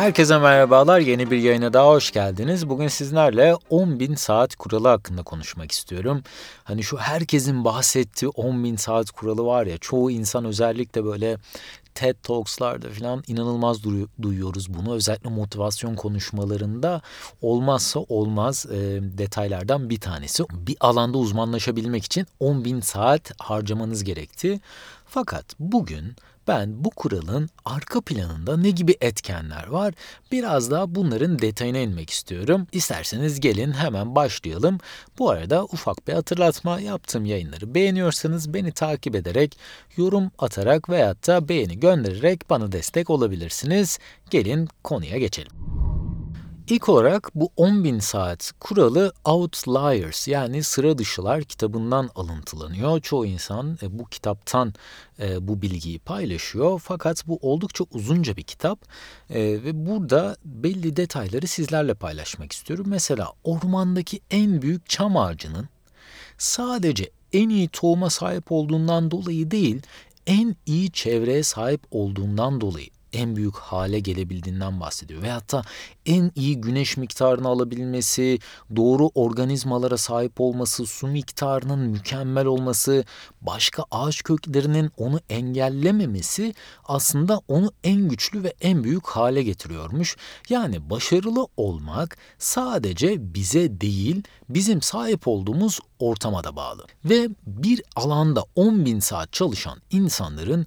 Herkese merhabalar. Yeni bir yayına daha hoş geldiniz. Bugün sizlerle 10.000 saat kuralı hakkında konuşmak istiyorum. Hani şu herkesin bahsettiği 10.000 saat kuralı var ya çoğu insan özellikle böyle TED Talks'larda falan inanılmaz duyuyoruz bunu. Özellikle motivasyon konuşmalarında olmazsa olmaz e, detaylardan bir tanesi. Bir alanda uzmanlaşabilmek için 10.000 saat harcamanız gerekti. Fakat bugün ben bu kuralın arka planında ne gibi etkenler var? Biraz daha bunların detayına inmek istiyorum. İsterseniz gelin hemen başlayalım. Bu arada ufak bir hatırlatma yaptığım yayınları beğeniyorsanız beni takip ederek, yorum atarak veyahut da beğeni göndererek bana destek olabilirsiniz. Gelin konuya geçelim. İlk olarak bu 10.000 saat kuralı Outliers yani sıra dışılar kitabından alıntılanıyor. Çoğu insan e, bu kitaptan e, bu bilgiyi paylaşıyor. Fakat bu oldukça uzunca bir kitap e, ve burada belli detayları sizlerle paylaşmak istiyorum. Mesela ormandaki en büyük çam ağacının sadece en iyi tohuma sahip olduğundan dolayı değil, en iyi çevreye sahip olduğundan dolayı en büyük hale gelebildiğinden bahsediyor. Veyahut da en iyi güneş miktarını alabilmesi, doğru organizmalara sahip olması, su miktarının mükemmel olması, başka ağaç köklerinin onu engellememesi aslında onu en güçlü ve en büyük hale getiriyormuş. Yani başarılı olmak sadece bize değil, bizim sahip olduğumuz ortama da bağlı. Ve bir alanda 10 bin saat çalışan insanların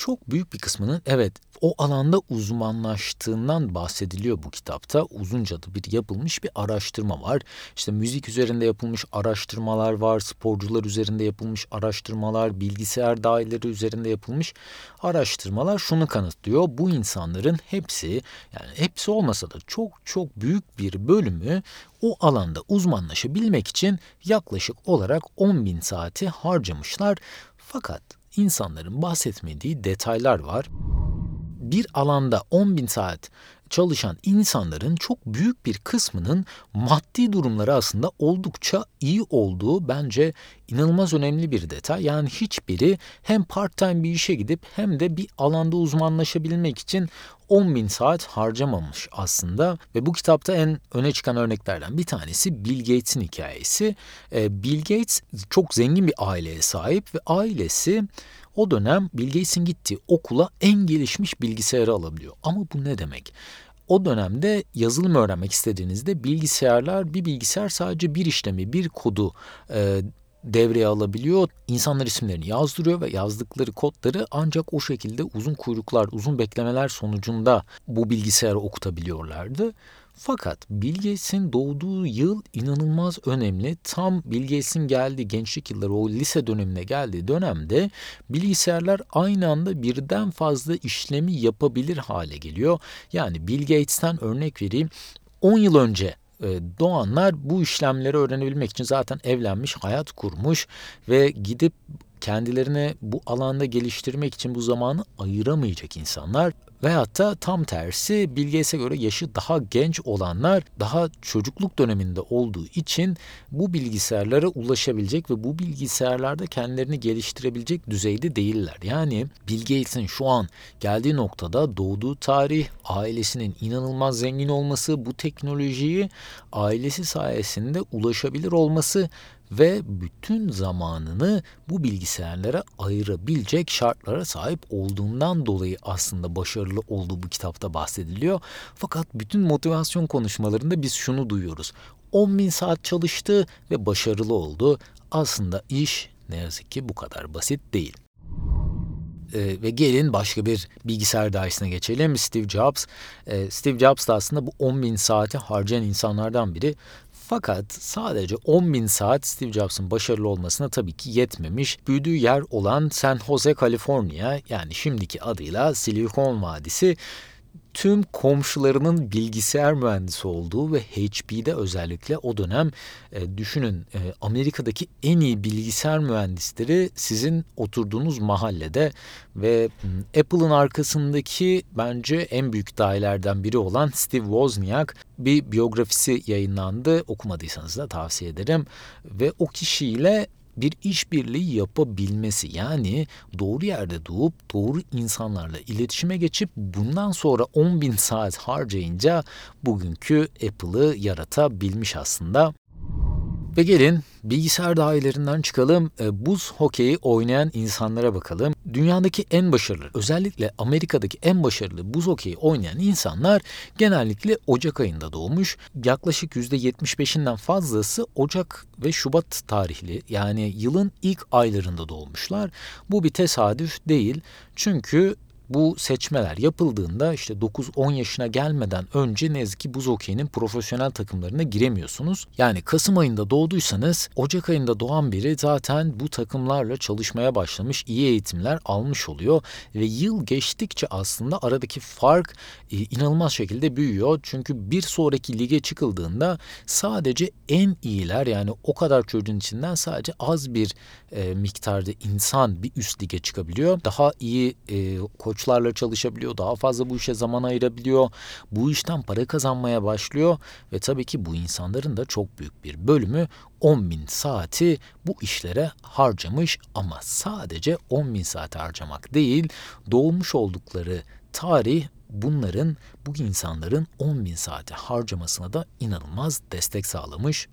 çok büyük bir kısmının evet o alanda uzmanlaştığından bahsediliyor bu kitapta. Uzunca da bir yapılmış bir araştırma var. İşte müzik üzerinde yapılmış araştırmalar var, sporcular üzerinde yapılmış araştırmalar, bilgisayar dahileri üzerinde yapılmış araştırmalar şunu kanıtlıyor. Bu insanların hepsi yani hepsi olmasa da çok çok büyük bir bölümü o alanda uzmanlaşabilmek için yaklaşık olarak 10 bin saati harcamışlar. Fakat insanların bahsetmediği detaylar var. Bir alanda 10 bin saat çalışan insanların çok büyük bir kısmının maddi durumları aslında oldukça iyi olduğu bence inanılmaz önemli bir detay. Yani hiçbiri hem part-time bir işe gidip hem de bir alanda uzmanlaşabilmek için 10 bin saat harcamamış aslında. Ve bu kitapta en öne çıkan örneklerden bir tanesi Bill Gates'in hikayesi. Ee, Bill Gates çok zengin bir aileye sahip ve ailesi o dönem Bill Gates'in gittiği okula en gelişmiş bilgisayarı alabiliyor. Ama bu ne demek? O dönemde yazılım öğrenmek istediğinizde bilgisayarlar bir bilgisayar sadece bir işlemi, bir kodu e, devreye alabiliyor. İnsanlar isimlerini yazdırıyor ve yazdıkları kodları ancak o şekilde uzun kuyruklar, uzun beklemeler sonucunda bu bilgisayarı okutabiliyorlardı. Fakat Bill doğduğu yıl inanılmaz önemli. Tam Bill Gates'in geldiği gençlik yılları o lise dönemine geldiği dönemde bilgisayarlar aynı anda birden fazla işlemi yapabilir hale geliyor. Yani Bill Gates'ten örnek vereyim. 10 yıl önce doğanlar bu işlemleri öğrenebilmek için zaten evlenmiş, hayat kurmuş ve gidip kendilerini bu alanda geliştirmek için bu zamanı ayıramayacak insanlar Veyahut da tam tersi Bill Gates'e göre yaşı daha genç olanlar daha çocukluk döneminde olduğu için bu bilgisayarlara ulaşabilecek ve bu bilgisayarlarda kendilerini geliştirebilecek düzeyde değiller. Yani Bill Gates'in şu an geldiği noktada doğduğu tarih, ailesinin inanılmaz zengin olması, bu teknolojiyi ailesi sayesinde ulaşabilir olması ve bütün zamanını bu bilgisayarlara ayırabilecek şartlara sahip olduğundan dolayı aslında başarılı olduğu bu kitapta bahsediliyor. Fakat bütün motivasyon konuşmalarında biz şunu duyuyoruz. 10 bin saat çalıştı ve başarılı oldu. Aslında iş ne yazık ki bu kadar basit değil. Ee, ve gelin başka bir bilgisayar dersine geçelim. Steve Jobs. Ee, Steve Jobs da aslında bu 10 bin saati harcayan insanlardan biri. Fakat sadece 10 bin saat Steve Jobs'ın başarılı olmasına tabii ki yetmemiş. Büyüdüğü yer olan San Jose, Kaliforniya yani şimdiki adıyla Silikon Vadisi tüm komşularının bilgisayar mühendisi olduğu ve HP'de özellikle o dönem e, düşünün e, Amerika'daki en iyi bilgisayar mühendisleri sizin oturduğunuz mahallede ve Apple'ın arkasındaki bence en büyük dahilerden biri olan Steve Wozniak bir biyografisi yayınlandı. Okumadıysanız da tavsiye ederim ve o kişiyle bir işbirliği yapabilmesi. Yani doğru yerde doğup doğru insanlarla iletişime geçip bundan sonra 10 bin saat harcayınca bugünkü Apple'ı yaratabilmiş aslında. Ve gelin bilgisayar dahilerinden çıkalım, e, buz hokeyi oynayan insanlara bakalım. Dünyadaki en başarılı, özellikle Amerika'daki en başarılı buz hokeyi oynayan insanlar genellikle Ocak ayında doğmuş. Yaklaşık %75'inden fazlası Ocak ve Şubat tarihli yani yılın ilk aylarında doğmuşlar. Bu bir tesadüf değil çünkü bu seçmeler yapıldığında işte 9-10 yaşına gelmeden önce ne yazık ki buz okeyinin profesyonel takımlarına giremiyorsunuz. Yani Kasım ayında doğduysanız Ocak ayında doğan biri zaten bu takımlarla çalışmaya başlamış, iyi eğitimler almış oluyor ve yıl geçtikçe aslında aradaki fark e, inanılmaz şekilde büyüyor. Çünkü bir sonraki lige çıkıldığında sadece en iyiler yani o kadar çocuğun içinden sadece az bir e, miktarda insan bir üst lige çıkabiliyor. Daha iyi e, koç koçlarla çalışabiliyor, daha fazla bu işe zaman ayırabiliyor, bu işten para kazanmaya başlıyor ve tabii ki bu insanların da çok büyük bir bölümü 10 bin saati bu işlere harcamış ama sadece 10 bin saat harcamak değil, doğmuş oldukları tarih bunların, bu insanların 10 bin saati harcamasına da inanılmaz destek sağlamış.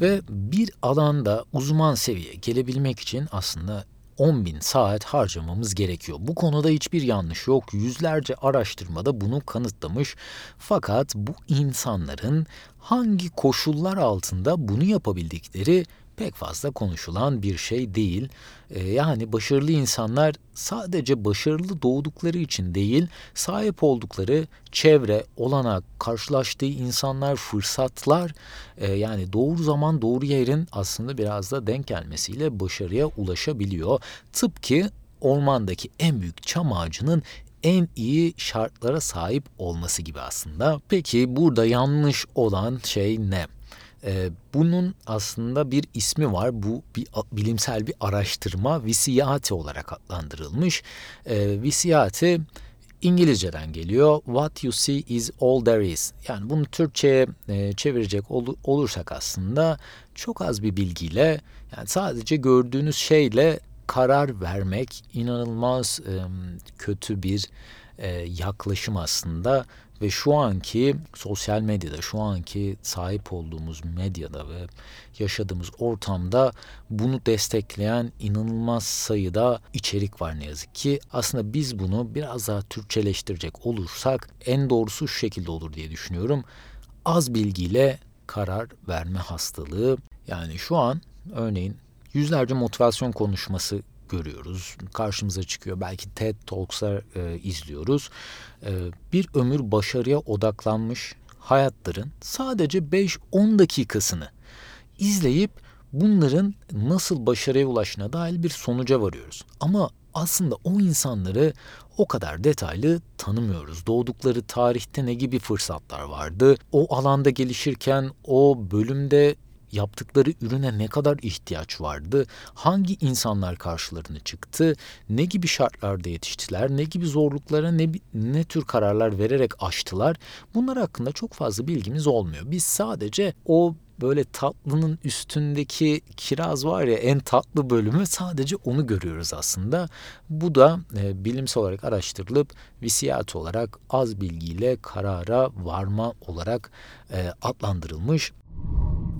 Ve bir alanda uzman seviye gelebilmek için aslında 10 bin saat harcamamız gerekiyor. Bu konuda hiçbir yanlış yok. Yüzlerce araştırmada bunu kanıtlamış. Fakat bu insanların hangi koşullar altında bunu yapabildikleri pek fazla konuşulan bir şey değil. Ee, yani başarılı insanlar sadece başarılı doğdukları için değil, sahip oldukları çevre, olanak, karşılaştığı insanlar, fırsatlar, e, yani doğru zaman doğru yerin aslında biraz da denk gelmesiyle başarıya ulaşabiliyor. Tıpkı ormandaki en büyük çam ağacının en iyi şartlara sahip olması gibi aslında. Peki burada yanlış olan şey ne? Ee, bunun aslında bir ismi var. Bu bir bilimsel bir araştırma Visiyati olarak adlandırılmış. Ee, Visiyati İngilizceden geliyor. What you see is all there is. Yani bunu Türkçe'ye e, çevirecek ol, olursak aslında çok az bir bilgiyle yani sadece gördüğünüz şeyle karar vermek inanılmaz e, kötü bir e, yaklaşım aslında ve şu anki sosyal medyada, şu anki sahip olduğumuz medyada ve yaşadığımız ortamda bunu destekleyen inanılmaz sayıda içerik var ne yazık ki. Aslında biz bunu biraz daha Türkçeleştirecek olursak en doğrusu şu şekilde olur diye düşünüyorum. Az bilgiyle karar verme hastalığı. Yani şu an örneğin yüzlerce motivasyon konuşması görüyoruz. Karşımıza çıkıyor. Belki TED Talks'lar e, izliyoruz. E, bir ömür başarıya odaklanmış hayatların sadece 5-10 dakikasını izleyip bunların nasıl başarıya ulaştığına dair bir sonuca varıyoruz. Ama aslında o insanları o kadar detaylı tanımıyoruz. Doğdukları tarihte ne gibi fırsatlar vardı? O alanda gelişirken o bölümde yaptıkları ürüne ne kadar ihtiyaç vardı, hangi insanlar karşılarına çıktı, ne gibi şartlarda yetiştiler, ne gibi zorluklara ne, ne tür kararlar vererek aştılar. Bunlar hakkında çok fazla bilgimiz olmuyor. Biz sadece o böyle tatlının üstündeki kiraz var ya en tatlı bölümü sadece onu görüyoruz aslında. Bu da e, bilimsel olarak araştırılıp visiyat olarak az bilgiyle karara varma olarak e, adlandırılmış.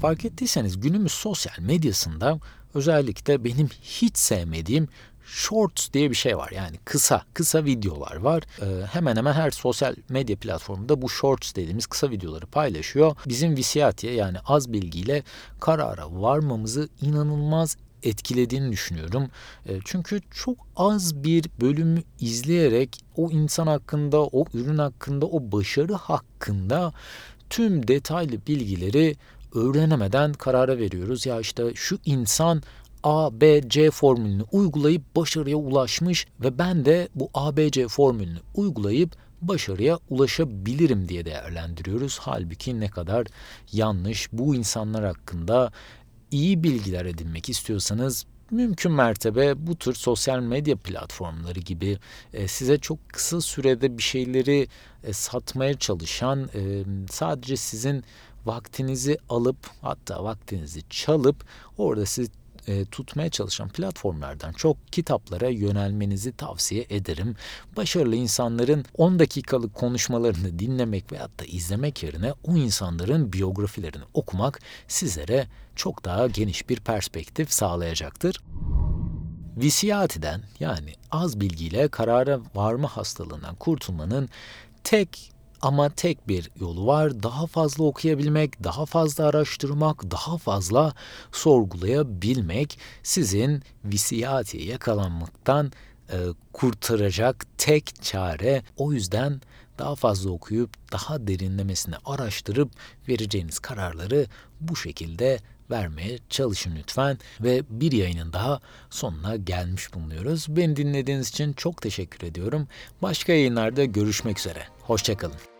Fark ettiyseniz günümüz sosyal medyasında özellikle benim hiç sevmediğim Shorts diye bir şey var. Yani kısa, kısa videolar var. Ee, hemen hemen her sosyal medya platformunda bu Shorts dediğimiz kısa videoları paylaşıyor. Bizim visiyatiye yani az bilgiyle karara varmamızı inanılmaz etkilediğini düşünüyorum. E, çünkü çok az bir bölümü izleyerek o insan hakkında, o ürün hakkında, o başarı hakkında tüm detaylı bilgileri öğrenemeden karara veriyoruz. Ya işte şu insan A, B, C formülünü uygulayıp başarıya ulaşmış ve ben de bu A, B, C formülünü uygulayıp başarıya ulaşabilirim diye değerlendiriyoruz. Halbuki ne kadar yanlış bu insanlar hakkında iyi bilgiler edinmek istiyorsanız mümkün mertebe bu tür sosyal medya platformları gibi e, size çok kısa sürede bir şeyleri e, satmaya çalışan e, sadece sizin vaktinizi alıp hatta vaktinizi çalıp orada sizi e, tutmaya çalışan platformlardan çok kitaplara yönelmenizi tavsiye ederim. Başarılı insanların 10 dakikalık konuşmalarını dinlemek veyahut da izlemek yerine o insanların biyografilerini okumak sizlere çok daha geniş bir perspektif sağlayacaktır. Visiyatiden yani az bilgiyle karara varma hastalığından kurtulmanın tek ama tek bir yolu var. Daha fazla okuyabilmek, daha fazla araştırmak, daha fazla sorgulayabilmek sizin visiyatiye yakalanmaktan e, kurtaracak tek çare. O yüzden daha fazla okuyup daha derinlemesine araştırıp vereceğiniz kararları bu şekilde vermeye çalışın lütfen ve bir yayının daha sonuna gelmiş bulunuyoruz. Beni dinlediğiniz için çok teşekkür ediyorum. Başka yayınlarda görüşmek üzere. Hoşçakalın.